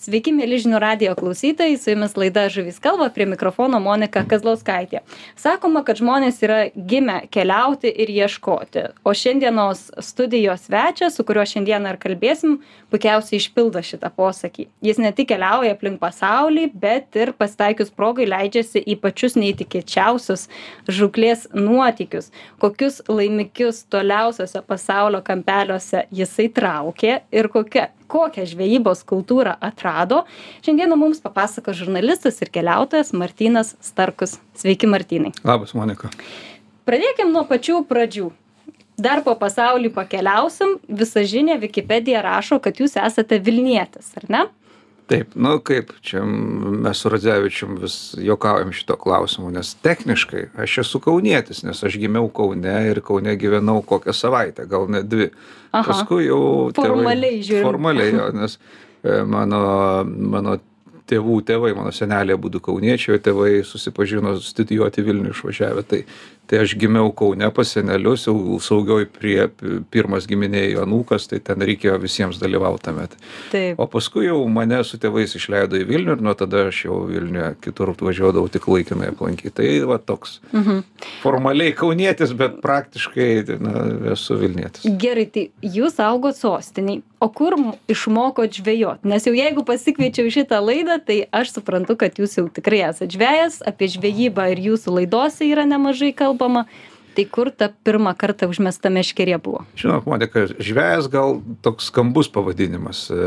Sveiki, mėly žinių radio klausytojai, su jumis laida Žuvis kalba, prie mikrofono Monika Kazlauskaitė. Sakoma, kad žmonės yra gimę keliauti ir ieškoti, o šiandienos studijos svečias, su kuriuo šiandieną ir kalbėsim, puikiausiai išpildo šitą posakį. Jis ne tik keliauja aplink pasaulį, bet ir pasitaikius progai leidžiasi į pačius neįtikėčiausius žuklės nuotykius, kokius laimikius toliausiose pasaulio kampeliuose jisai traukė ir kokia kokią žvejybos kultūrą atrado šiandieną mums papasakos žurnalistas ir keliautojas martynas starkus. Sveiki martynai. Labas monika. Pradėkim nuo pačių pradžių. Dar po pasaulį pakeliausim. Visažinė vikipedija rašo kad jūs esate vilnietis ar ne taip nu kaip čia mes su radzevičium vis juokaujam šituo klausimu nes techniškai aš esu kaunietis nes aš gimiau kaune ir kaune gyvenau kokią savaitę gal net dvi. Paskui jau formaliai žiūrint. formaliai jo nes e, mano mano tėvų tėvai mano seneliai abudu kauniečiai tėvai susipažino studijuoti vilniuj išvažiavę. Tai tai aš gimiau kaune pas senelius jau saugioj prie pirmas giminėj anūkas tai ten reikėjo visiems dalyvaut tame. Taip. O paskui jau mane su tėvais išleido į vilnių ir nuo tada aš jau vilniuje kitur važiuodavau tik laikinai aplankyt tai va toks. Mhm. formaliai kaunietis bet praktiškai na esu vilnietis. Gerai tai jūs augot sostinėj o kur išmokot žvejot? Nes jau jeigu pasikviečiau šitą laidą tai aš suprantu kad jūs jau tikrai esat žvejas apie žvejybą ir jūsų laidose yra nemažai kalbama. Tai kur ta pirmą kartą užmesta meškerė buvo? Žinot monika žvejas gal toks skambus pavadinimas e,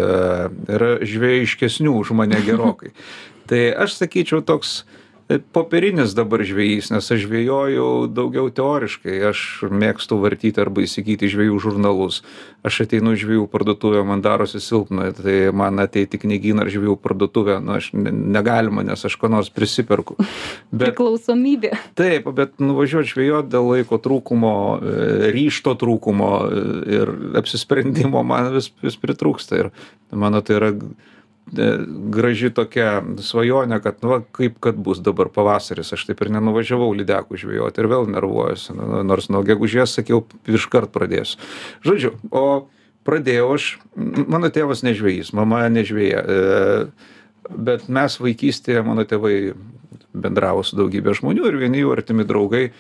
yra žvėjiškesnių už mane gerokai. Tai aš sakyčiau toks E, popierinis dabar žvejys nes aš žvejoju daugiau teoriškai. Aš mėgstu vartyti arba įsigyti žvejų žurnalus. Aš ateinu į žvejų parduotuvę man darosi silpna tai man ateit į knygyną ar žvejų parduotuvę nu aš ne negalima nes aš ko nors prisiperku. Bet priklausomybė. Taip bet nuvažiuot žvejot dėl laiko trūkumo e, ryžto trūkumo e, ir apsisprendimo man vis vis pritrūksta. Ir mano tai yra E, graži tokia svajonė kad nu kaip kad bus dabar pavasaris aš taip ir nenuvažiavau lydekų žvejot ir vėl nervuojuosi nu, nors nuo gegužės sakiau iškart pradėsiu. Žodžiu o pradėjau aš mano tėvas ne žvejys mama ne žvejė e, bet mes vaikystėje mano tėvai bendravo su daugybe žmonių ir vieni jų artimi draugai e,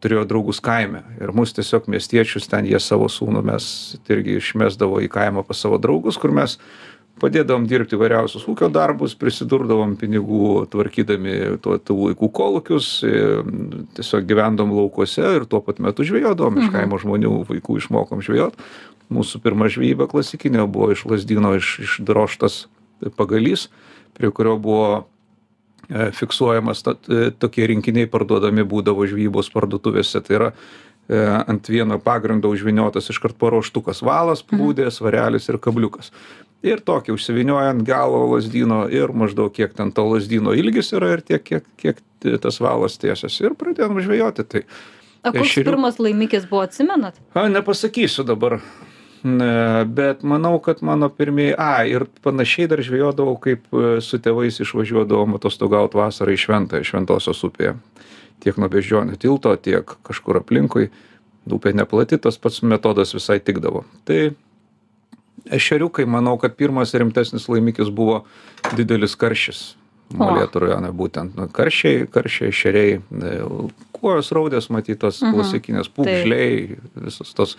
turėjo draugus kaime. Ir mus tiesiog miestiečius ten jie savo sūnų mes irgi išmesdavo į kaimą pas savo draugus kur mes padėdavom dirbt įvairiausius ūkio darbus prisidurdavom pinigų tvarkydami tuo tų laikų kolūkius tiesiog gyvendavom laukuose ir tuo pat metu žvejodavom iš mhm. kaimo žmonių vaikų išmokom žvejot mūsų pirma žvejyba klasikinė buvo iš lazdyno iš išdrožtas pagalys prie kurio buvo e, fiksuojamas e, tokie rinkiniai parduodami būdavo žvejybos parduotuvėse tai yra e, ant vieno pagrindo užvyniotas iškart paruoštukas valas mhm. plūdė svarelis ir kabliukas ir tokį užsivynioja ant galo lazdyno ir maždaug kiek ten to lazdyno ilgis yra ir tiek kiek kiek tas valas tiesiasi ir pradėjom žvejoti tai o koks ešerių- pirmas laimikis buvo atsimenat a nepasakysiu dabar Ne, bet manau, kad mano pirmieji, a, ir panašiai dar žvejodavau, kaip e, su tėvais išvažiuodavom atostogauti vasarą į Šventąją, Šventosios upėje. Tiek nuo beždžionių tilto, tiek kažkur aplinkui. Upė neplati, tas pats metodas visai tikdavo. Tai ešeriukai manau kad pirmas rimtesnis laimikis buvo didelis karšis molėtų rajone būtent nu karšiai karšiai ešeriai e, kuojos raudės matyt tos Mhm. klasikinės pūgžliai visos tos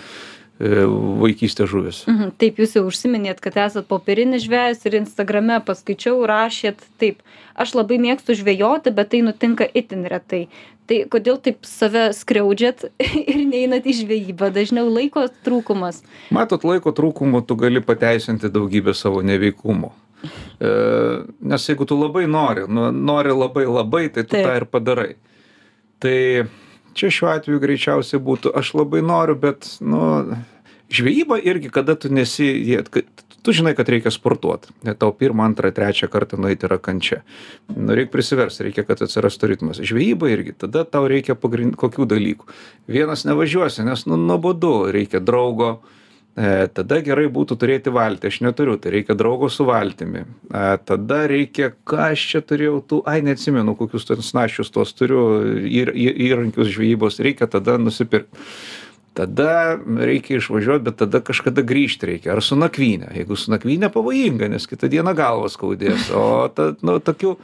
e, vaikystės žuvys Mhm, taip jūs jau užsiminėt kad esat popierinis žvejas ir instagrame paskaičiau rašėt taip aš labai mėgstu žvejoti bet tai nutinka itin retai. Tai kodėl taip save skriaudžiat ir neinat į žvejybą? Dažniau laiko trūkumas. Matot laiko trūkumu tu gali pateisinti daugybę savo neveiklumų e, nes jeigu tu labai nori nu nori labai labai tai tu Taip. tą ir padarai. Tai čia šiuo atveju greičiausiai būtų aš labai noriu bet nu žvejyba irgi kada tu nesi tu žinai kad reikia sportuot. Net tau pirmą antrą trečią kartą nueit yra kančia. Nu reik prisiverst reikia kad atsirastų ritmas. Žvejyba irgi tada tau reikia pagrin kokių dalykų. Vienas nevažiuosi nes nu nuobodu reikia draugo e, tada gerai būtų turėti valtį. Aš neturiu tai reikia draugo su valtimi. A tada reikia ką aš čia turėjau tų ai neatsimenu kokius ten snasčius tuos turiu ir į įrankius žvejybos reikia tada nusipirkt. Tada reikia išvažiuot bet tada kažkada grįžt reikia. Ar su nakvyne? Jeigu su nakvyne pavojinga nes kitą dieną galvą skaudės. O ta nu tokių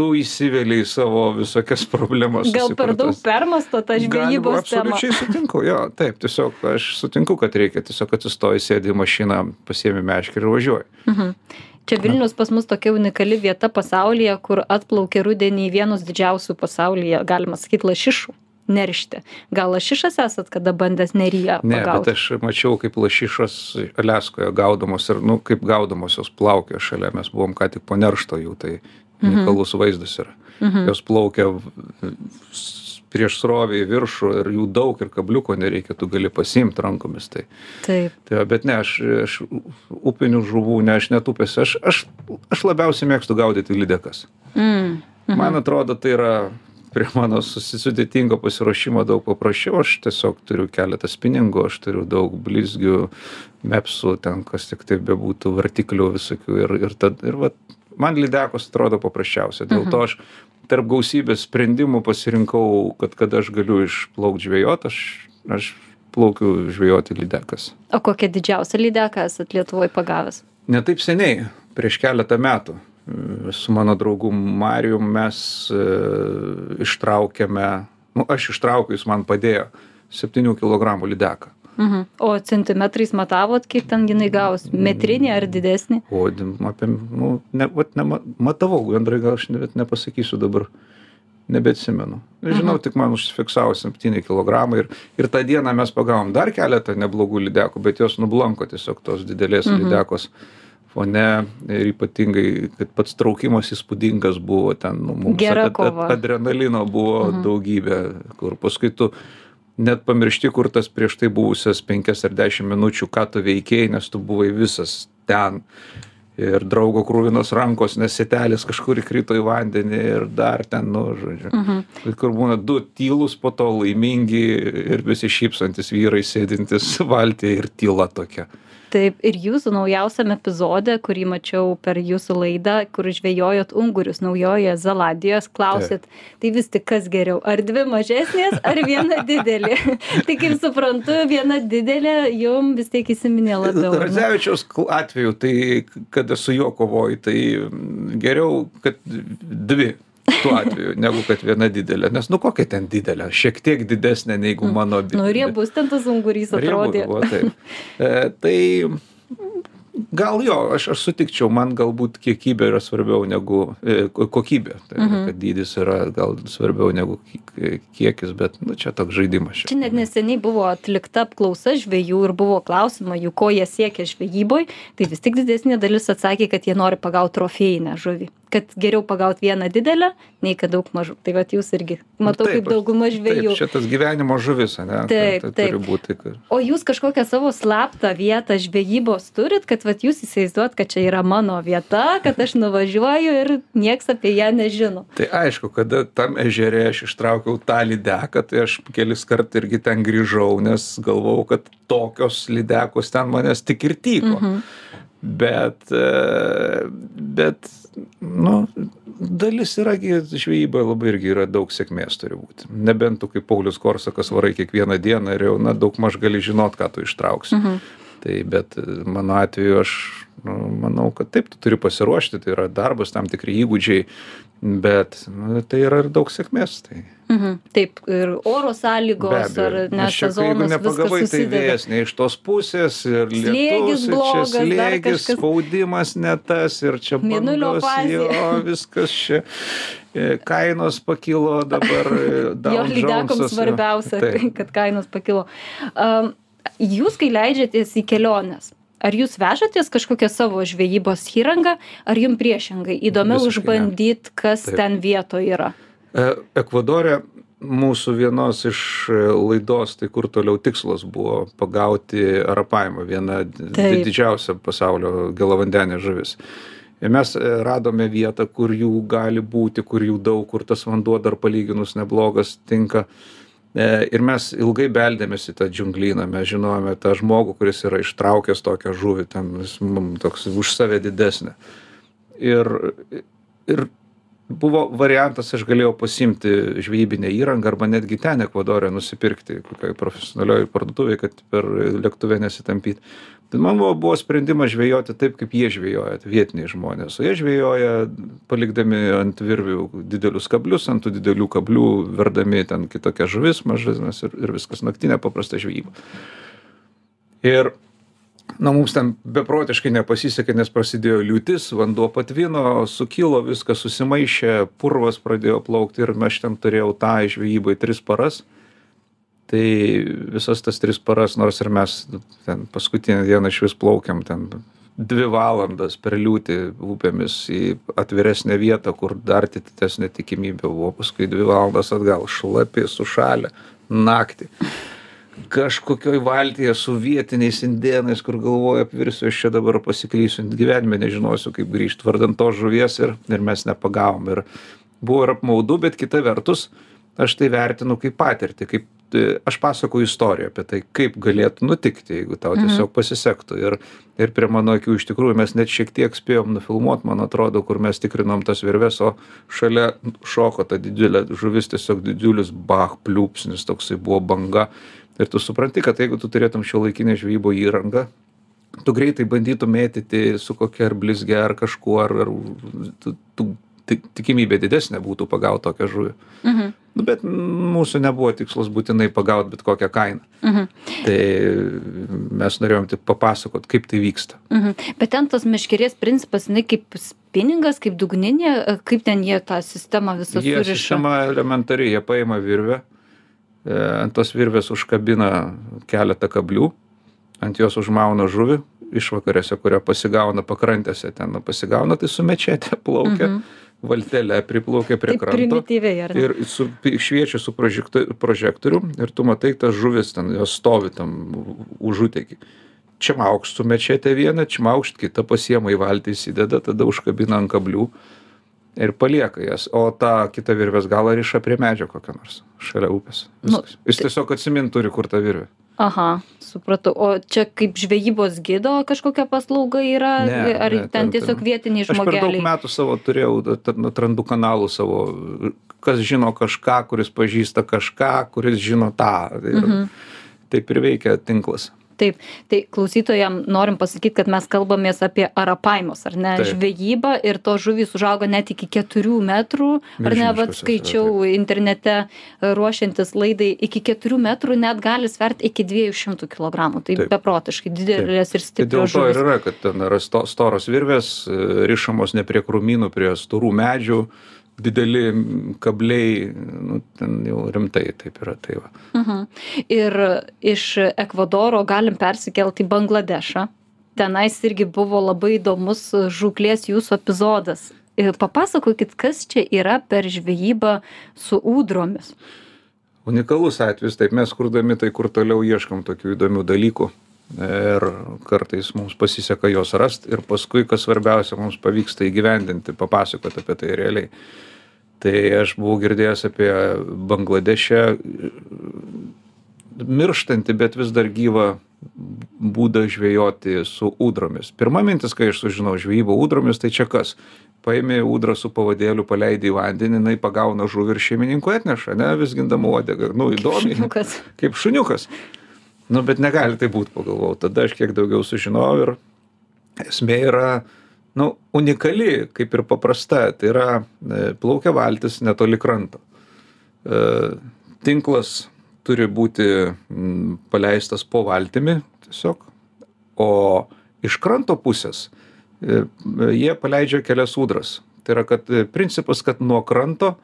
tu įsiveli į savo visokias problemas gal per daug permastot tą žvejybos temą Absoliučiai sutinku, jo, taip, tiesiog aš sutinku, kad reikia tiesiog atsistoji, sėdi į mašiną, pasiemi meškerį ir važiuoji. Mhm. Čia Vilnius pas mus tokia unikali vieta pasaulyje, kur atplaukia rudenį vienus didžiausių pasaulyje, galima sakyti, lašišų neršti. Gal lašišas esat kada bandęs neryje Ne, pagauti? bet aš mačiau, kaip lašišos Aleskoje gaudomos ir, nu, kaip gaudomos jos plaukė šalia, mes buvom ką tik po neršto jų, tai unikalus vaizdas yra. Mhm. Jos plaukia prieš srovę į viršų ir jų daug ir kabliuko nereikia, tu gali pasimti rankomis. Tai, Taip. tai va, bet ne, aš, aš upinių žuvų, ne, aš net upėse, aš, aš, aš labiausiai mėgstu gaudyti lydekas. Mm. Man atrodo, tai yra prie mano susi- sudėtingo pasiruošimo daug paprasčiau. Aš tiesiog turiu keletą spiningų, aš turiu daug blizgių, mepsų, ten kas tik tai bebūtų, vartiklių visokių. Ir, ir, tad, ir vat, man lydekos atrodo paprasčiausia. Dėl to aš tarp gausybės sprendimų pasirinkau, kad kada aš galiu išplaukti žvejot, aš, aš plaukiu žvejoti lydekas. O kokią didžiausią lydeką esat Lietuvoje pagavęs? Ne taip seniai, prieš keletą metų, su mano draugu Marijum mes e, ištraukėme, nu, aš ištraukiau, jis man padėjo, 7 kg lydeką. Mhm. O centimetrais matavot, kiek ten jinai gaus? Metrinį ar didesnį? O apie, nu, ne, vat, ne, matavau, bendrai gal aš net nepasakysiu dabar, nebeatsimenu. Žinau, tik man užsifiksavo 7 kg ir, ir tą dieną mes pagavom dar keletą neblogų lydekų, bet jos nublanko tiesiog tos didelės mhm. lydekos fone ir ypatingai, kad pats traukimas įspūdingas buvo ten, nu, mums Gera ad- ad- kova. adrenalino buvo mhm. daugybė, kur paskui tu net pamiršti, kur tas prieš tai buvusias 5 ar 10 minučių, ką tu veikėjai, nes tu buvai visas ten. Ir draugo krūvinos rankos, nes setelis kažkur įkrito į vandenį ir dar ten, nu, žodžiu. Mhm. Kur būna du tylus, po to laimingi ir besišypsantis vyrai sėdintis valtyje ir tyla tokia. Taip, ir jūsų naujausiam epizode, kurį mačiau per jūsų laidą, kur žvejojot ungurius naujoje Zelandijoje, klausėt, tai vis tik kas geriau, ar dvi mažesnės, ar viena didelė. tai kaip suprantu, viena didelė jum vis tiek įsiminė labiau. ar ne? Radzevičiaus atveju, tai kada su juo kovoji, tai mm, geriau, kad dvi tuo atveju, negu kad viena didelė. Nes nu kokia ten didelė, šiek tiek didesnė negu mano Nu, ir jie bus ten tas ungurys atrodė. Riebu buvo, taip. E, tai gal jo, aš, aš sutikčiau, man galbūt kiekybė yra svarbiau negu e, ko- kokybė. Tai, mhm. Kad dydis yra gal svarbiau negu ki- kiekis, bet nu, čia toks žaidimas. Čia net neseniai buvo atlikta apklausa žvėjų ir buvo klausima jų, ko jie siekia žvejyboj, tai vis tik didesnė dalis atsakė, kad jie nori pagauti trofėjinę žuvį. Kad geriau pagauti vieną didelę, nei kad daug mažų. Tai va jūs irgi, matau, Taip, kaip dauguma žvėjų. Taip, šitas gyvenimo žuvis, ne? Taip, tai, tai taip. būti. kad- O jūs kažkokią savo slaptą vietą žvejybos turit, kad vat jūs įsivaizduot, kad čia yra mano vieta, kad aš nuvažiuoju ir nieks apie ją nežino. Tai aišku, kada tam ežere aš ištraukiau tą lydeką, tai aš kelis kart irgi ten grįžau, nes galvojau, kad tokios lydekos ten manęs tik ir tyko. Mhm. Bet, e, bet, nu, dalis yra, gi- žvejyboje labai irgi yra daug sėkmės turi būti. Nebent tu kaip Paulius Korsakas varai kiekvieną dieną ir jau, na, daug maž gali žinot, ką tu ištrauksi. Tai bet e, mano atveju aš nu, manau, kad taip, tu turi pasiruošti, tai yra darbas, tam tikri įgūdžiai, bet nu, tai yra ir daug sėkmės. Tai Mhm. Taip, ir oro sąlygos, ar ne sezonas, nepagavai, tai vėjas ne iš tos pusės ir Slėgis lietus, ir blogas, slėgis, kažkas. spaudimas ne tas ir čia bangos, jo, viskas čia. e, Kainos pakilo dabar. e, Jo lydekoms svarbiausia, Taip. kad kainos pakilo. Um, jūs, kai leidžiatės į keliones, ar jūs vežatės kažkokią savo žvejybos įrangą, ar jums priešingai įdomiau išbandyti, kas Taip. ten vietoje yra? E, Ekvadorė mūsų vienos iš laidos, tai kur toliau tikslas buvo pagauti arapavimą, viena di- Taip. didžiausia pasaulio gelavandenė žuvis. Ir mes e, radome vietą, kur jų gali būti, kur jų daug, kur tas vanduo dar palyginus neblogas tinka. E, Ir mes ilgai beldėmės į tą džiunglyną, mes žinojome tą žmogų, kuris yra ištraukęs tokią žuvį, ten jis mum toks už save didesnė. Ir, ir buvo variantas aš galėjau pasiimti žvejybinę įrangą arba netgi ten ekvadore nusipirkti kokioj profesionalioj parduotuvėj kad per lėktuve nesitampyt. Tai man buvo buvo sprendimas žvejoti taip kaip jie žvejoja vietiniai žmonės. O jie žvejoja palikdami ant virvių didelius kablius ant tų didelių kablių verdami ten kitokias žuvis mažesnes ir ir viskas. Naktinė paprasta žvejyba. Ir na mums ten beprotiškai nepasisekė nes prasidėjo liūtis vanduo patvino sukilo viskas susimaišė purvas pradėjo plaukt ir aš ten turėjau tai žvejybai tris paras. Tai visas tas tris paras nors ir mes ten paskutinę dieną išvis plaukėm ten dvi valandas per liūtį upėmis į atviresnę vietą kur dar didesnė tikimybė buvo paskui dvi valandas atgal šlapi sušalę naktį kažkokioj valtyje su vietiniais indėnais kur galvoju apvirsiu aš čia dabar pasiklysiu gyvenime nežinosiu kaip grįžt vardan tos žuvies ir ir mes nepagavom. Ir buvo ir apmaudu bet kita vertus aš tai vertinu kaip patirtį kaip aš pasakoju istoriją apie tai kaip galėtų nutikti jeigu tau tiesiog pasisektų. Ir ir prie mano akių iš tikrųjų mes net šiek tiek spėjom nufilmuot man atrodo kur mes tikrinom tas virves o šalia šoko ta didžiulė žuvis tiesiog didžiulis bach pliūpsnis toksai buvo banga ir tu supranti kad jeigu tu turėtum šiuolaikinę žvejybos įrangą tu greitai bandytum mėtyti su kokia ar blizge ar kažkuo ar ar tu tu tik tikimybė didesnė būtų pagaut tokią žuvį Mhm. nu bet mūsų nebuvo tikslas būtinai pagaut bet kokia kaina Mhm. tai mes norėjom tik papasakot kaip tai vyksta Mhm. Bet ten tas meškerės principas, jinai kaip spiningas, kaip dugninė, kaip ten jie tą sistemą visą suriša. sistema elementari jie paima virvę e, ant tos virvės užkabina keletą kablių ant jos užmauna žuvį išvakarėse kurią pasigauna pakrantėse ten pasigauna tai su mečete plaukia Mhm. valtele priplaukia prie Taip kranto ir su šviečia su prožektu prožektorium ir tu matai tas žuvis ten jos stovi tam užuteky čimaukšt su mečete vieną čimaukšt kitą pasiema į valtį įsideda tada užkabina ant kablių ir palieka jas o tą kitą virvės galą riša prie medžio kokio nors šalia upės Nu, Viskas. jis tiesiog atsimint turi kur ta virvė Aha, supratau. O čia kaip žvejybos gido kažkokia paslauga yra, Ne, ar ne, ten ten- tiesiog vietiniai aš per daug žmogeliai? metų savo turėjau atrandu kanalų savo kas žino kažką kuris pažįsta kažką kuris žino tą ir Mhm. taip ir veikia tinklas Taip, tai klausytojam norim pasakyti, kad mes kalbamės apie arapaimus, ar ne? Taip. Žvejyba ir to žuvys užauga net iki keturių metrų, ar ne, vad jos yra, skaičiau internete e, ruošiantis laidai, iki keturių metrų net gali sverti iki dviejų šimtų kilogramų. Tai Taip. beprotiškai didelės ir Tai dėl stiprios to ir yra, kad ten yra sto, storos virvės, e, rišamos ne prie krūmynų, prie storų medžių, dideli kabliai, nu, ten jau rimtai taip yra. Tai va. Mhm. Ir iš Ekvadoro galim persikelti į Bangladešą. Tenais irgi buvo labai įdomus žūklės jūsų epizodas. Papasakokit, kas čia yra per žvejybą su ūdromis. Unikalus atvejis, taip mes kurdami tai kur toliau ieškam tokių įdomių dalykų. Ir kartais mums pasiseka juos rasti ir paskui, kas svarbiausia, mums pavyksta įgyvendinti, papasakoti apie tai realiai. Tai aš buvau girdėjęs apie Bangladešę mirštantį, bet vis dar gyvą būdą žvejoti su ūdromis. Pirma mintis, kai aš sužinau žvejybą ūdromis, tai čia kas? Paėmė ūdrą su pavadėliu, paleidai į vandenį, jinai pagauna žuvį ir šeimininkų atneša, ne, visgindama uodegą. Nu, įdomi. Šuniukas. Kaip šuniukas. Nu, bet negali tai būti, pagalvojau. Tada aš kiek daugiau sužinojau ir esmė yra, nu, unikali, kaip ir paprasta. Tai yra e, plaukia valtis netoli kranto. E, tinklas turi būti paleistas po valtimi tiesiog, o iš kranto pusės e, jie paleidžia kelias ūdras. Tai yra, kad principas, kad nuo kranto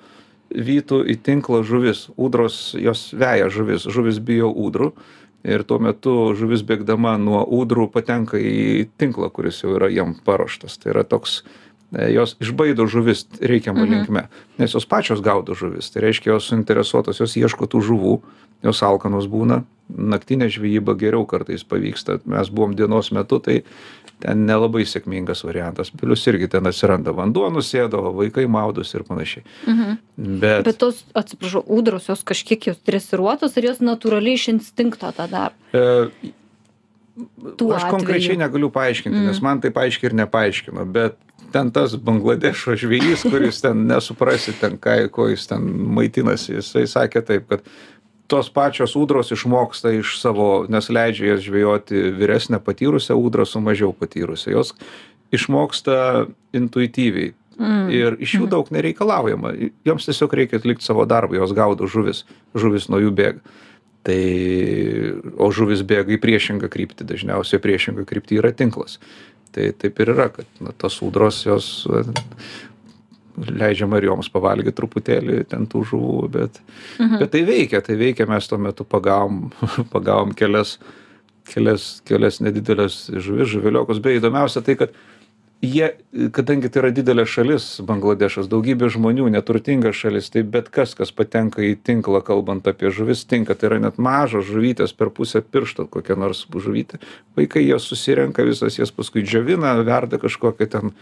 vytų į tinklą žuvis. Ūdros, jos veja žuvis, žuvis bijo ūdrų. Ir tuo metu žuvis bėgdama nuo ūdrų patenka į tinklą, kuris jau yra jam paruoštas. Tai yra toks, e, jos išbaido žuvis reikiamą Mhm. linkme, nes jos pačios gaudo žuvis. Tai reiškia, jos suinteresuotos, jos ieško tų žuvų, jos alkanos būna. Naktinė žvejyba geriau kartais pavyksta. Mes buvom dienos metu, tai ten nelabai sėkmingas variantas. Plius irgi ten atsiranda vanduo, nusėdo, vaikai maudus ir panašiai. Mhm. Bet, Bet tos, atsiprašau, ūdros jos kažkiek jos dresiruotos ir jos natūraliai iš instinkto tą daro. e, Tuo Aš konkrečiai atveju. negaliu paaiškinti, nes man taip aiškiai ir nepaaiškino, bet ten tas Bangladešo žvėjys, kuris ten nesuprasi, ten ką, ko jis ten maitinasi, jisai sakė taip, kad tos pačios ūdros išmoksta iš savo, nes leidžia jas žvejoti vyresnę patyrusią ūdrą su mažiau patyrusią. Jos išmoksta intuityviai. Mm. Ir iš jų daug nereikalaujama. Joms tiesiog reikia atlikti savo darbą, jos gaudo žuvis, žuvis nuo jų bėga. Tai, o žuvis bėga į priešingą kryptį, dažniausiai priešingą kryptį yra tinklas. Tai taip ir yra, kad na, tos ūdros jos leidžiama ir joms pavalgyti truputėlį ten tų žuvų, bet, mhm. bet tai veikia, tai veikia, mes tuo metu pagavom, pagavom kelias, kelias, kelias nedidelės žuvis, žuviliokus, bei įdomiausia tai, kad jie kadangi tai yra didelė šalis bangladešas daugybė žmonių neturtinga šalis tai bet kas kas patenka į tinklą kalbant apie žuvis tinka. Tai yra net mažos žuvytės per pusę piršto kokia nors žuvytė. Vaikai jas susirenka visas jas paskui džiovina verda kažkokią ten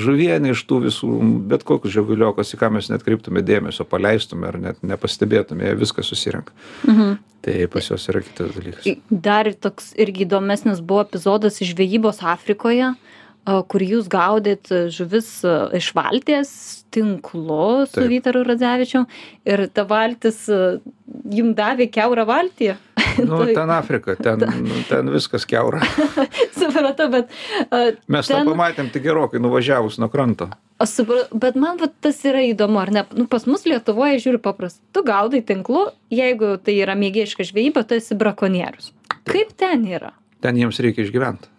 žuvienę iš tų visų bet koks žuviliokas į ką mes neatkreiptume dėmesio paleistume ar net nepastebėtume jie viską susirenka. Mhm. tai pas juos yra kitas dalykas. Dar toks irgi įdomesnis buvo epizodas iš žvejybos afrikoje kur jūs gaudėt žuvis iš valties tinklu su Taip. Vytaru Radzevičiu ir ta valtis jum davė keurą valtį. Nu, ten Afrika, ten, nu, ten viskas keura. Supratau, bet. Uh, Mes ten... tą pamatėm tik gerokai nuvažiavus nuo kranto. Bet man va, tas yra įdomu, ar ne? Nu, pas mus Lietuvoje žiūri paprastai. Tu gaudai tinklu, jeigu tai yra mėgėjiška žvejyba, tu esi brakonierius. Kaip ten yra? Ten jiems reikia išgyventi.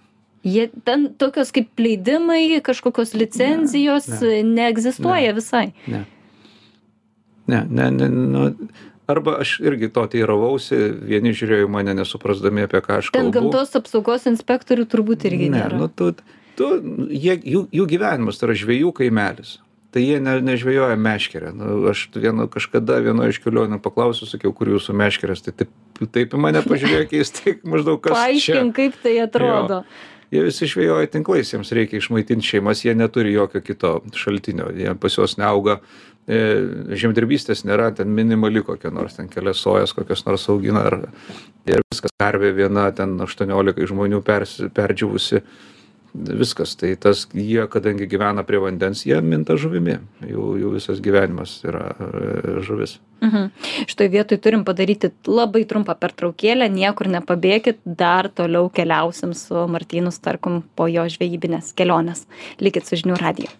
Jie ten tokios kaip leidimai, kažkokios licenzijos ne, ne, neegzistuoja ne, visai. Ne. Ne, ne, ne. Nu, arba aš irgi to teiravausi, vieni žiūrėjo mane nesuprasdami, apie ką aš Ten kalbu. gamtos apsaugos inspektorių turbūt irgi ne, nėra. nu, tu, tu, jie, jų, jų gyvenimas tai yra žvėjų kaimelis. Tai jie ne, nežvėjoja meškerę. Nu, aš vieno, kažkada vienoje iš kelionių paklausiu, sakiau, kur jūsų meškerės. Tai taip, taip į mane pažiūrėjo keistai, maždaug kas. Paaiškink, kaip tai atrodo. Jo jie visi žvejoja tinklais jiems reikia išmaitinti šeimas jie neturi jokio kito šaltinio jie pas juos neauga e, žemdirbystės nėra ten minimali kokia nors ten kelias sojas kokias nors augina ar ir viskas karvė viena ten aštuoniolikai žmonių persi perdžiūvusi viskas tai tas jie kadangi gyvena prie vandens jie minta žuvimi jų jų visas gyvenimas yra e, žuvis Mhm. Šitoj vietoj turim padaryti labai trumpą pertraukėlę, niekur nepabėgit, dar toliau keliausim su Martynu Starkum po jo žvejybinės kelionės. Likit su žinių radiju.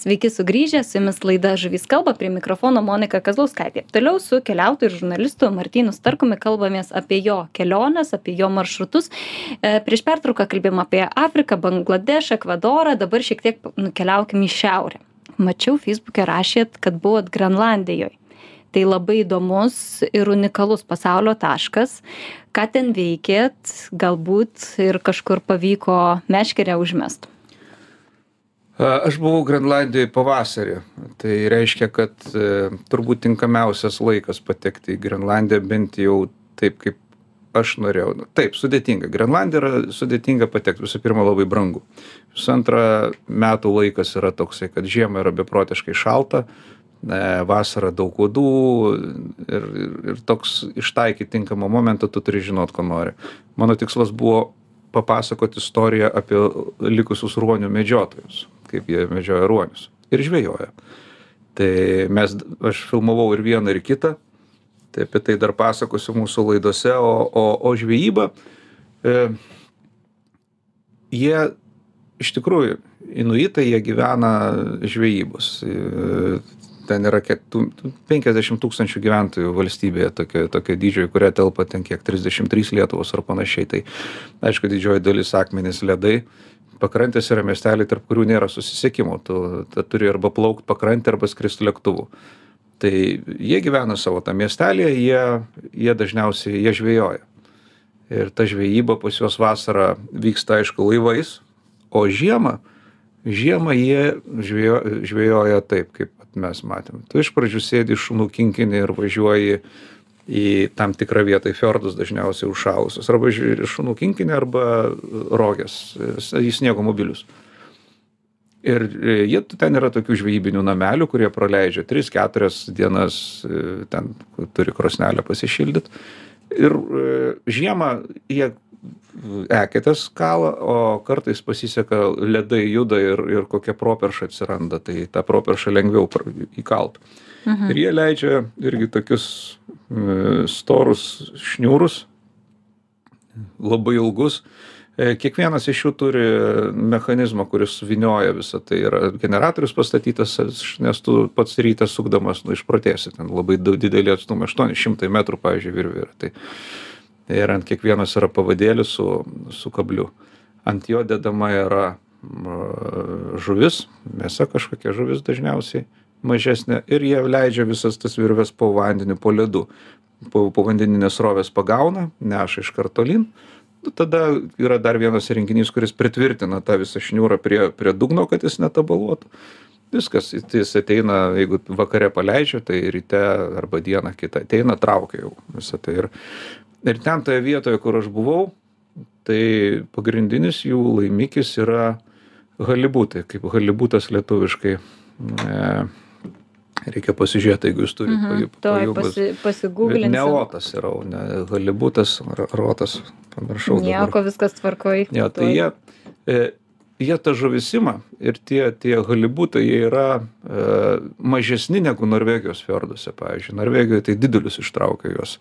Sveiki sugrįžę, su jumis laida Žuvys kalba, prie mikrofono Monika Kazlauskaitė. Toliau su keliautoju ir žurnalistu Martynu Starkumi kalbamės apie jo keliones, apie jo maršrutus. E, prieš pertrauką kalbėjom apie Afriką, Bangladešą, Ekvadorą, dabar šiek tiek nukeliaukim į šiaurę. Mačiau Facebook'e rašėt, kad buvot Grenlandijoje. Tai labai įdomus ir unikalus pasaulio taškas. Ką ten veikėt, galbūt ir kažkur pavyko meškerę užmest. Aš buvau Grenlandijoje pavasarį. Tai reiškia, kad e, turbūt tinkamiausias laikas patekti į Grenlandiją, bent jau taip, kaip aš norėjau. Nu, taip, sudėtinga. Grenlandija yra sudėtinga patekti. Visų pirma, labai brangu. Visų antra, metų laikas yra toksai, kad žiema yra beprotiškai šalta, e, vasara daug uodų ir, ir, ir toks ištaikyti tinkamą momentą tu turi žinot, ko nori. Mano tikslas buvo papasakoti istoriją apie likusius ruonių medžiotojus kaip jie medžioja ruonius ir žvejoja. Tai mes, aš filmavau ir vieną, ir kitą, tai apie tai dar pasakosiu mūsų laidose, o, o, o žvejyba, e, jie iš tikrųjų, inuitai, jie gyvena žvejybos. E, ten yra kiek, 50 tūkstančių gyventojų valstybėje, tokia, tokia didžioji, kuria telpa ten kiek 33 Lietuvos ar panašiai. Tai aišku, didžioji dalis akmenys ledai, pakrantės yra miesteliai, tarp kurių nėra susisiekimo. Tu, tu turi arba plaukti pakrantę, arba skristi lėktuvu. Tai jie gyvena savo tą miestelį, jie, jie dažniausiai jie žvejoja. Ir ta žvejyba pas juos vasarą vyksta, aišku, laivais, o žiemą, žiemą jie žvejo, žvejoja taip, kaip mes matėm. Tu iš pradžių sėdi šunų kinkinį ir važiuoji į tam tikrą vietą į fiordus dažniausiai užšalusius. Arba žiūri šunų kinkinį arba roges į sniego mobilius. Ir e, jie ten yra tokių žvejybinių namelių kurie praleidžia tris keturias dienas e, ten turi krosnelę pasišildyt. Ir e, žiemą jie eketes kala o kartais pasiseka ledai juda ir ir kokia properša atsiranda tai tą properšą lengviau įkalt. Ir jie leidžia irgi tokius storus šniūrus labai ilgus E, kiekvienas iš jų turi mechanizmą, kuris suvynioja visą tai. Yra generatorius pastatytas, nes tu pats ryte sukdamas, nu, išprotėsi, ten labai didelį atstumą, 800 metrų, pavyzdžiui, virvė yra. Tai, ir ant kiekvienos yra pavadėlis su, su kabliu. Ant jo dedama yra žuvis, mėsa kažkokia žuvis dažniausiai mažesnė ir jie leidžia visas tas virves po vandeniu, po ledu. Po, po vandeninės rovės pagauna, neša iš kartolin. Nu tada yra dar vienas įrenginys kuris pritvirtina tą visą šniūrą prie prie dugno kad jis netabaluotų viskas jis ateina jeigu vakare paleidžia tai ryte arba dieną kitą ateina traukia jau visa tai ir ir ten toje vietoje kur aš buvau tai pagrindinis jų laimikis yra halibutai kaip halibutas lietuviškai e, Reikia pasižiūrėti, jeigu jūs turite mhm. pajūgus. Pasi, pasigūglinti. Ne otas yra, ne halibutas, rotas, pamiršau. Nieko, dabar. viskas tvarkoj. Ne, tai jie, e, jie tą žuvisimą ir tie, tie halibutai, jie yra e, mažesni negu Norvegijos fjorduose, pavyzdžiui. Norvegijoje tai didelius ištraukia juos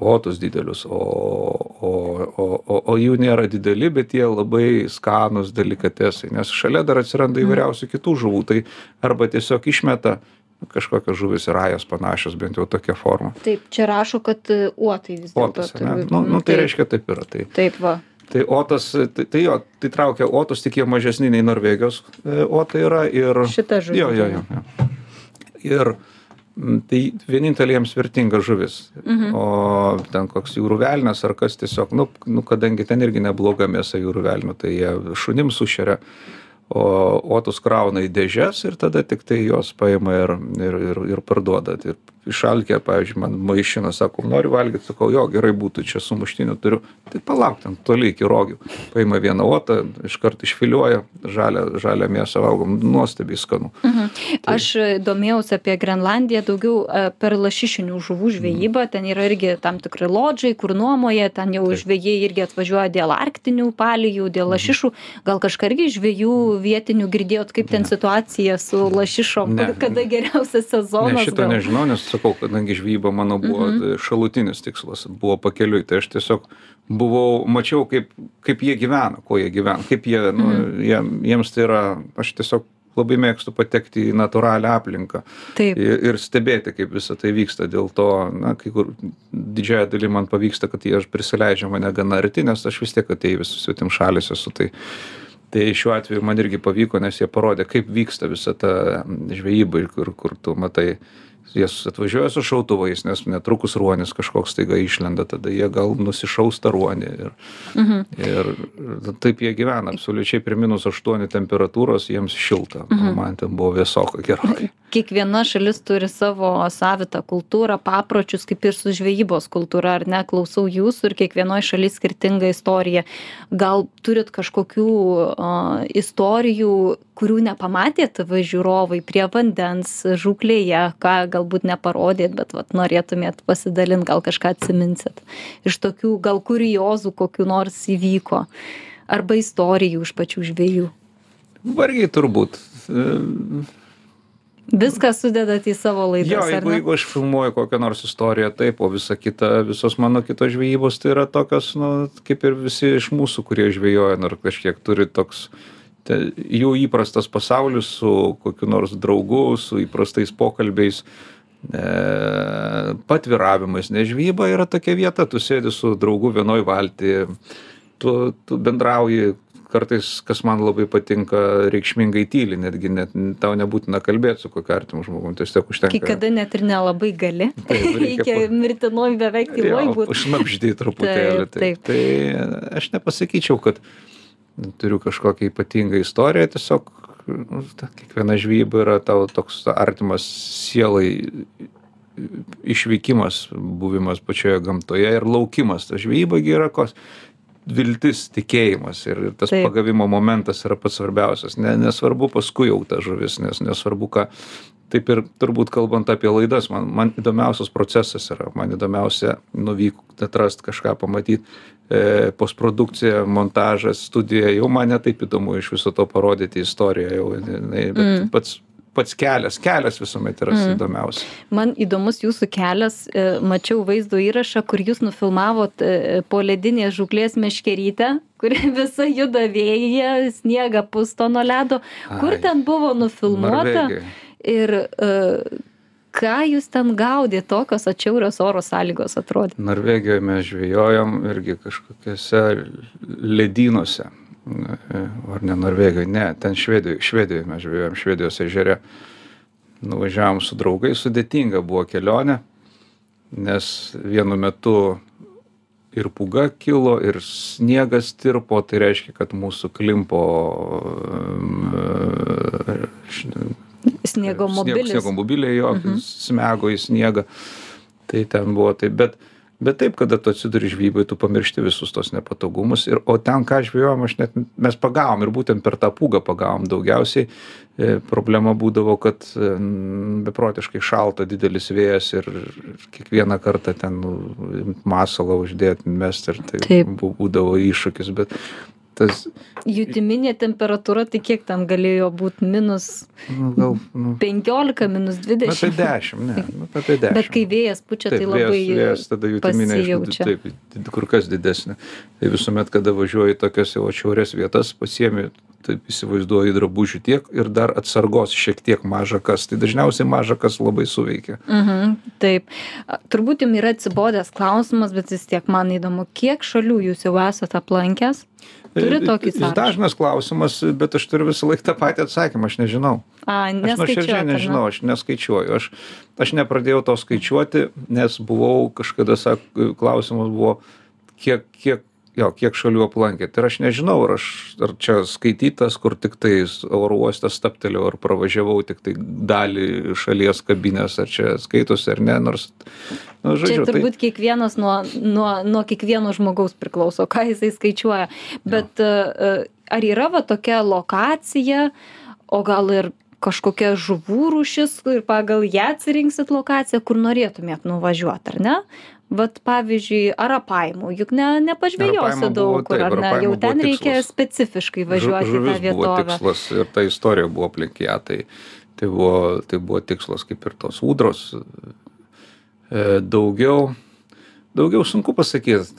otus didelius, o, o, o, o, o jų nėra dideli, bet jie labai skanus delikatesai, nes šalia dar atsiranda mhm. įvairiausių kitų žuvų, tai arba tiesiog išmeta kažkokios žuvys ir rajos panašios, bent jau tokia forma. Taip, čia rašo, kad e, uotai vis dėlto. Otas, ne? Nu, nu, tai taip. reiškia taip yra. Tai, taip, va. Tai otas, tai, tai jo, tai traukia otus, tik jie mažesni nei Norvegijos e, otai yra ir... Šita žuvis. Jo, jo, jo. jo. Ir tai vienintelė jiems vertinga žuvis. Mhm. O ten koks jūrų velnas ar kas tiesiog, nu, nu, kadangi ten irgi nebloga mėsa jūrų velnio, tai jie šunim sušeria o uotus krauna į dėžes ir tada tiktai juos paima ir ir ir ir parduoda. Ir išalkę pavyzdžiui man vaišina sako nori valgyt sakau jo gerai būtų čia sumuštinių turiu. Tai palauk ten toli iki rogių. Paima vieną uotą iškart išfiliuoja žalią žalią mėsą valgom. Nuostabiai skanu. Mhm. tai aš domėjausi apie grenlandiją daugiau e, per lašišinių žuvų žvejybą. Ten yra irgi tam tikri lodžai kur nuomoja ten jau žvejai irgi atvažiuoja dėl arktinių palijų dėl mhm. lašišų. Gal kažką irgi žvejų vietinių girdėjot kaip ten situacija su lašišom? Kada geriausias sezonas ne šito nežinau nes sakau kadangi žvejyba mano buvo mhm. šalutinis tikslas buvo pakeliui tai aš tiesiog buvau mačiau kaip kaip jie gyvena kuo jie gyvena kaip jie nu mhm. jie jiems tai yra aš tiesiog labai mėgstu patekti į natūralią aplinką Taip. ir, ir stebėti, kaip visa tai vyksta. Dėl to, na, kai kur didžiąją dalį man pavyksta, kad jie prisileidžia mane gana arti, nes aš vis tiek atėjus svetim šalis esu. Tai, tai šiuo atveju man irgi pavyko, nes jie parodė, kaip vyksta visa ta žvejyba ir kur, kur tu matai jie atvažiuoja su šautuvais nes netrukus ruonis kažkoks staiga išlenda tada jie gal nusišaus tą ruonį ir mhm. ir taip jie gyvena absoliučiai prie minus aštuoni temperatūros jiems šilta mhm. man ten buvo vėsoka gerokai kiekviena šalis turi savo savitą kultūrą papročius kaip ir su žvejybos kultūra ar ne klausau jūsų ir kiekvienoj šaly skirtinga istorija gal turit kažkokių a istorijų kurių nepamatėt va žiūrovai prie vandens žūklėje ką galbūt neparodėt bet vat norėtumėt pasidalint gal kažką atsiminsit. Iš tokių gal kuriozų kokių nors įvyko. Arba istorijų iš pačių žvejų vargiai turbūt. Viską sudedat į savo laidas. Jo, jeigu, jeigu aš filmuoju kokią nors istoriją, taip, o visa kita, visos mano kitos žvejybos tai yra tokios, nu, kaip ir visi iš mūsų, kurie žvejoja, nors kažkiek turi toks uh, te, jų įprastas pasaulis su kokiu nors draugu, su įprastais pokalbiais, e, patviravimais, nes žvyba yra tokia vieta, tu sėdi su draugu vienoj valti, tu, tu bendrauji, kartais, kas man labai patinka, reikšmingai tyli, netgi net tau nebūtina kalbėti su kokiu artimu žmogumi, tiesiog užtenka. Kai kada net ir nelabai gali. Taip, reikia pa... mirtinoj beveik tyloj būti. Užnapždai truputėlį. Taip, taip. Tai, tai aš nepasakyčiau, kad turiu kažkokią ypatingą istoriją, tiesiog nu, ta, kiekviena žvyba yra tau toks artimas sielai išvykimas, buvimas pačioje gamtoje ir laukimas. Ta žvyba yra kos. viltis tikėjimas ir tas Taip. pagavimo momentas yra pats svarbiausias ne nesvarbu paskui jau ta žuvis nes nesvarbu ką taip ir turbūt kalbant apie laidas man man įdomiausias procesas yra man įdomiausia nuvykt atrast kažką pamatyt e, postprodukcija montažas studija jau man ne taip įdomu iš viso to parodyti istoriją jau bet Mm. pats pats kelias kelias visuomet yra Mm. įdomiausia Man įdomus jūsų kelias, e, mačiau vaizdo įrašą, kur jūs nufilmavot e, po ledinės žuklės meškerytę, kuri visa juda vėjyje, sniega pusto nuo ledo. Kur Ai, ten buvo nufilmuota Norvegijoj. ir e, ką jūs ten gaudė, tokios atšiaurios oro sąlygos atrodė. Norvegijoje mes žvejojom irgi kažkokiuose ledynuose. E, Ar ne Norvegijoje, ne, ten Švedijoje, Švedijoje mes žvejojom, Švedijos ežere. Nuvažiavom su draugais, sudėtinga buvo kelionė, nes vienu metu ir puga kilo, ir sniegas tirpo, tai reiškia, kad mūsų klimpo e, Sniego mobilis. Sniego mobiliai jo Mhm. smego į sniegą. Tai ten buvo taip, bet, bet taip, kada tu atsiduri žvybai, tu pamiršti visus tos nepatogumus. Ir, o ten, ką žvėjom, aš net, mes pagavom ir būtent per tą pūgą pagavom daugiausiai. E, Problema būdavo, kad e, beprotiškai šalta, didelis vėjas ir, kiekvieną kartą ten nu, masalą uždėti, mest ir tai Taip. bū- būdavo iššūkis. Bet tas, Jutiminė temperatūra, tai kiek ten galėjo būti minus nu, gal, nu, 15, minus nu, apie 20. 10, ne, nu, apie 10. Bet kai vėjas pučia, tai Taip, labai vėjas, vėjas tada jutiminė pasijaučia. taip, did- kur kas didesnė. Tai visuomet, kada važiuoji tokias jau atšiaurės vietas, pasiemi, taip įsivaizduoji drabužių tiek ir dar atsargos šiek tiek maža kas. Tai dažniausiai maža kas labai suveikia. Mhm, taip. Turbūt jums yra atsibodęs klausimas, bet vis tiek man įdomu, kiek šalių jūs jau esate aplankęs? Turi tokį Jis sąrašą? dažnas klausimas, bet aš turiu visą laiką tą patį atsakymą, aš nežinau. A, Aš nuoširdžiai nežinau, aš neskaičiuoju. Aš, aš nepradėjau to skaičiuoti, nes buvau kažkada, sak, klausimas buvo, kiek, kiek, jo, kiek šalių aplankėt. Ir aš nežinau, ar, aš, ar čia skaitytas, kur tik tai oro uostas staptelėjau, ar pravažiavau tik tai dalį šalies kabinės, ar čia skaitosi ar ne, nors, Čia žodžiu, tai turbūt kiekvienas nuo, nuo, nuo kiekvieno žmogaus priklauso, ką jisai skaičiuoja. Bet uh, ar yra va tokia lokacija, o gal ir kažkokia žuvų rūšis ir pagal ją atsirinksit lokaciją, kur norėtumėt nuvažiuoti, ar ne? Vat pavyzdžiui, Arapaimų, juk ne, nepažvėjosi daug buvo- kur, taip, ar ne? Jau ten reikia tikslas. specifiškai žu- važiuoti į tą vietovę. tikslas ir ta istorija buvo aplink ją. Tai, tai, buvo, tai buvo tikslas kaip ir tos ūdros. E, daugiau, daugiau sunku pasakyti.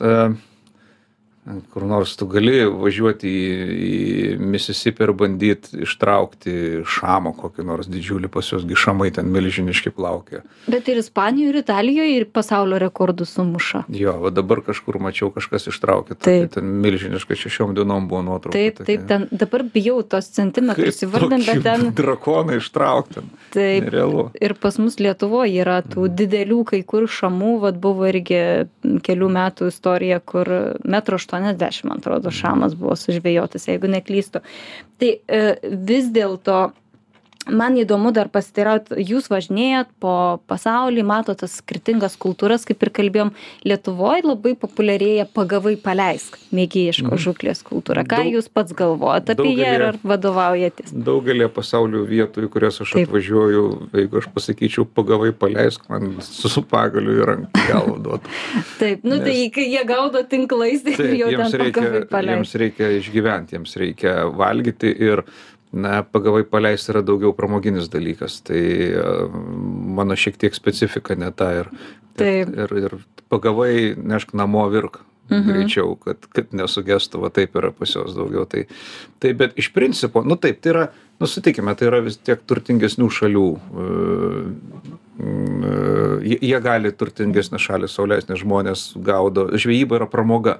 Kur nors tu gali važiuoti į, į Mississippi ir bandyti ištraukti šamo kokį nors didžiulį, pas juos gi šamai ten milžiniški plaukia. Bet ir Ispanijoje, ir Italijoje, ir pasaulio rekordus sumuša. Jo, va dabar kažkur mačiau, kažkas ištraukė. Taip. Ten milžiniška šešiom dienom buvo nuotrauka. Taip, taip, ten dabar bijau tos centimetrus įvardinti, bet ten Drakoną ištraukti. taip. Nerealu. Ir pas mus Lietuvoje yra tų didelių kai kur šamų, vad buvo irgi kelių metų istorija, kur metro 80, man atrodo, šamas buvo sužvėjotas, jeigu neklystu. Tai e, vis dėlto man įdomu dar pasiteiraut, jūs važinėjat po pasaulį, matot tas skirtingas kultūras, kaip ir kalbėjom, Lietuvoje labai populiarėja pagavai paleisk, mėgėjiško Mhm. žuklės kultūra. Ką jūs pats galvojate apie ją ir ar vadovaujatės? Daugelį pasaulio vietų, į kurias aš atvažiuoju, jeigu aš pasakyčiau, pagavai paleisk, man su, su pagaliu į ranką galvą duotų. Taip, nu Nes- tai kai jie gaudo tinklais, tai Taip, jau jiems ten reikia, pagavai jiems paleisti. reikia išgyventi, jiems reikia valgyti ir na, pagavai paleisti yra daugiau pramoginis dalykas. Tai e, mano šiek tiek specifika ne ta ir, Taip. ir, ir, pagavai nešk namo virk. Mhm. greičiau, kad, kad nesugestų, va taip yra pas juos daugiau. Tai, tai bet iš principo, nu taip, tai yra, nu sutikime, tai yra vis tiek turtingesnių šalių. e, e, Jie, jie gali turtingesnės šalis, saulesnės žmonės gaudo. Žvejyba yra pramoga.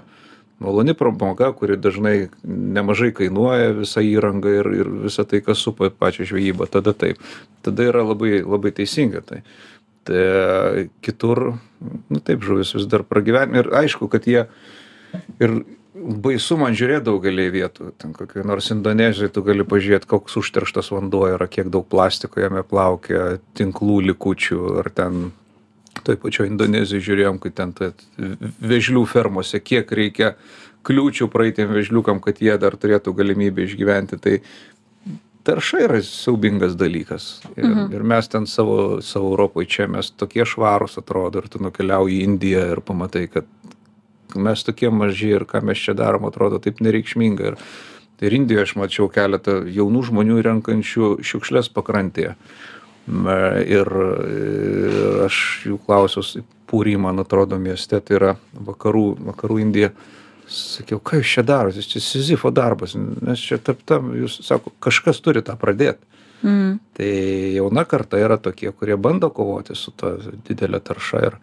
Maloni pramoga, kuri dažnai nemažai kainuoja visą įrangą ir, ir visą tai, kas supa pačią žvejybą. Tada taip. Tada yra labai, labai teisinga. Tai, tai kitur, nu taip, žuvis vis dar pragyvenime. Ir aišku, kad jie ir baisu man žiūrėti daugelį vietų. Ten kokiai nors Indonezijoje tu gali pažiūrėti, koks užterštas vanduo yra, kiek daug plastiko jame plaukia, tinklų likučių, ar ten toj pačioj indonezijoj žiūrėjom kai ten ta vėžlių fermose kiek reikia kliūčių praeitiem vėžliukam kad jie dar turėtų galimybę išgyventi tai tarša yra siaubingas dalykas ir, mhm. ir mes ten savo, savo Europoje čia mes tokie švarūs atrodo ir tu nukeliauji į Indiją ir pamatai, kad mes tokie maži ir ką mes čia darom atrodo taip nereikšminga. Ir, ir Indijoje aš mačiau keletą jaunų žmonių renkančių šiukšlės pakrantėje. Ir, ir aš jų klausiau, Pūry, man atrodo, mieste, tai yra vakarų, vakarų Indija. Sakiau, ką jūs čia darote, čia Sizifo darbas, nes čia tap tam, jūs sako, kažkas turi tą pradėti. Mm. Tai jauna karta yra tokie, kurie bando kovoti su to didelė tarša ir,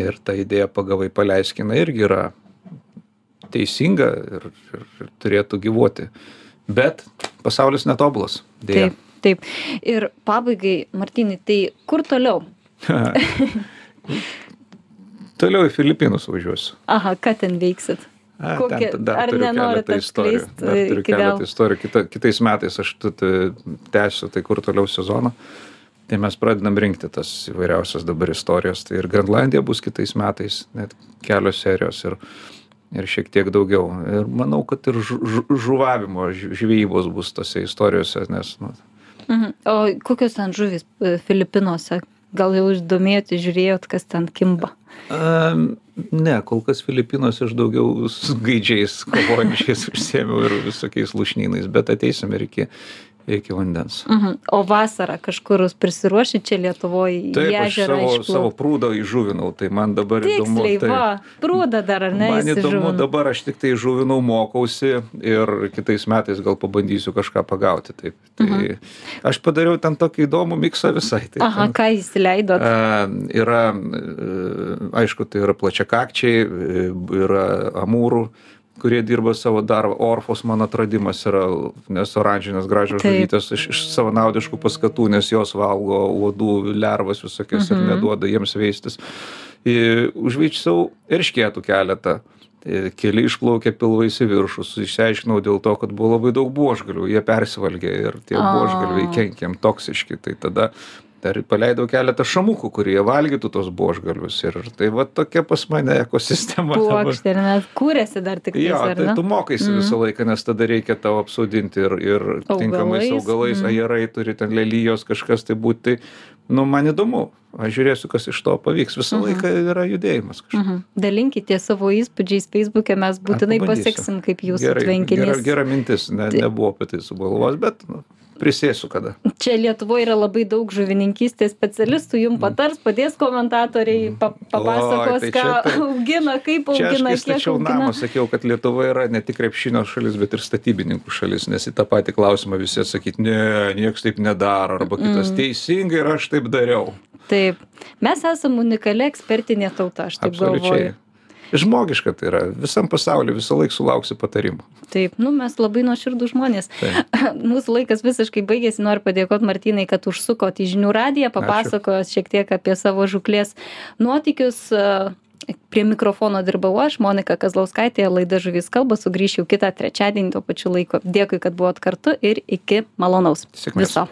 ir ta idėja pagavai paleiskina irgi yra teisinga ir, ir, ir turėtų gyvuoti. Bet pasaulis netobulas. Dėja. Taip, taip. Ir pabaigai, Martinai, tai kur toliau? toliau į Filipinus važiuosiu. Aha, ką ten veiksit? A, Kokie, ten, dar ar turiu keletą istorijų. Dar turiu keletą istorijų. Kita, kitais metais aš tęsiu tai kur toliau sezoną. Tai mes pradedam rinkti tas įvairiausias dabar istorijas. Tai ir Grenlandija bus kitais metais, net kelios serijos. Ir, ir šiek tiek daugiau. Ir manau, kad ir žu, žuvavimo, žvejybos bus tose istorijose, nes. Nu, mhm. O kokios ten žuvis e, Filipinuose? Gal jau domėjote, žiūrėjot, kas ten kimba? A, ne, kol kas Filipinuose aš daugiau su gaidžiais kovojančiais užsiemiau ir visokiais lušnynais, bet ateisim ir iki, iki vandens. Mhm. O vasarą kažkur prisiruoši čia Lietuvoje? Taip, aš savo, išplaukt. savo prūdą įžuvinau, tai man dabar Tiksliai, įdomu. Tai, va, prūdą dar, ar ne? Man įdomu, dabar aš tik tai žuvinau, mokausi ir kitais metais gal pabandysiu kažką pagauti. Taip. Tai mhm. Aš padariau ten tokį įdomų miksą visai. Taip, Aha, ką įsileidot? Uh, yra, aišku, tai yra plačiakakčiai, yra amūrų kurie dirba savo darbą. Orfos mano atradimas yra nes oranžinės gražios žuvytės iš iš savanaudiškų paskatų nes jos valgo uodų lervas visokias ir Mhm. neduoda jiems veistis. Į užveisiau eršketų keletą. Tai keli išplaukė pilvais į viršų išsiaiškinau dėl to kad buvo labai daug buožgalvių jie persivalgė ir tie kenkė jiem toksiški. Tai tada dar paleidau keletą šamukų kurie valgytų tuos buožgalvius ir tai va tokia pas mane ekosistema dabar Puokštė, ar net kūrėsi dar tik tais, Jo, tai tu mokaisi Mhm. visą laiką, nes tada reikia tau apsodinti ir, ir tinkamais Augalais, augalais, mhm. ajerai turi ten lelyjos, kažkas tai būti. Tai, nu, man įdomu, aš žiūrėsiu, kas iš to pavyks. Visą Mhm. laiką yra judėjimas kažkoks. Mhm. Dalinkite savo įspūdžiais Facebook'e, mes būtinai paseksim, kaip jūsų Gerai, tvenkinys. Gera, gera mintis, ne, Tai- nebuvo apie tai sugalvos, bet nu, prisėsiu kada. Čia Lietuvoje yra labai daug žuvininkystės specialistų, jums patars, padės komentatoriai, pa, papasakos, Oi, tai ką čia tai- augina, kaip Čia aš augina, kai kiek stačiau namą, sakiau, kad Lietuva yra ne tik krepšinio šalis, bet ir statybininkų šalis, nes į tą patį klausimą visi atsakyti, ne, niekas taip nedaro, arba kitas Mm. teisingai ir aš taip dariau. Taip, mes esame unikali ekspertinė tauta, aš taip galvoju. Žmogiška tai yra. Visam pasauliu visą laiką sulauksi patarimų. Taip, nu mes labai nuoširdų žmonės. Taip. Mūsų laikas visiškai baigėsi, noriu padėkoti Martinai, kad užsukot į žinių radiją, papasakojot šiek tiek apie savo žuklės nuotykius. Prie mikrofono dirbau aš, Monika Kazlauskaitė, laida Žuvys kalba, sugrįšiu kitą trečiadienį tuo pačiu laiku. Dėkui, kad buvot kartu ir iki malonaus. Sėkmės. Viso.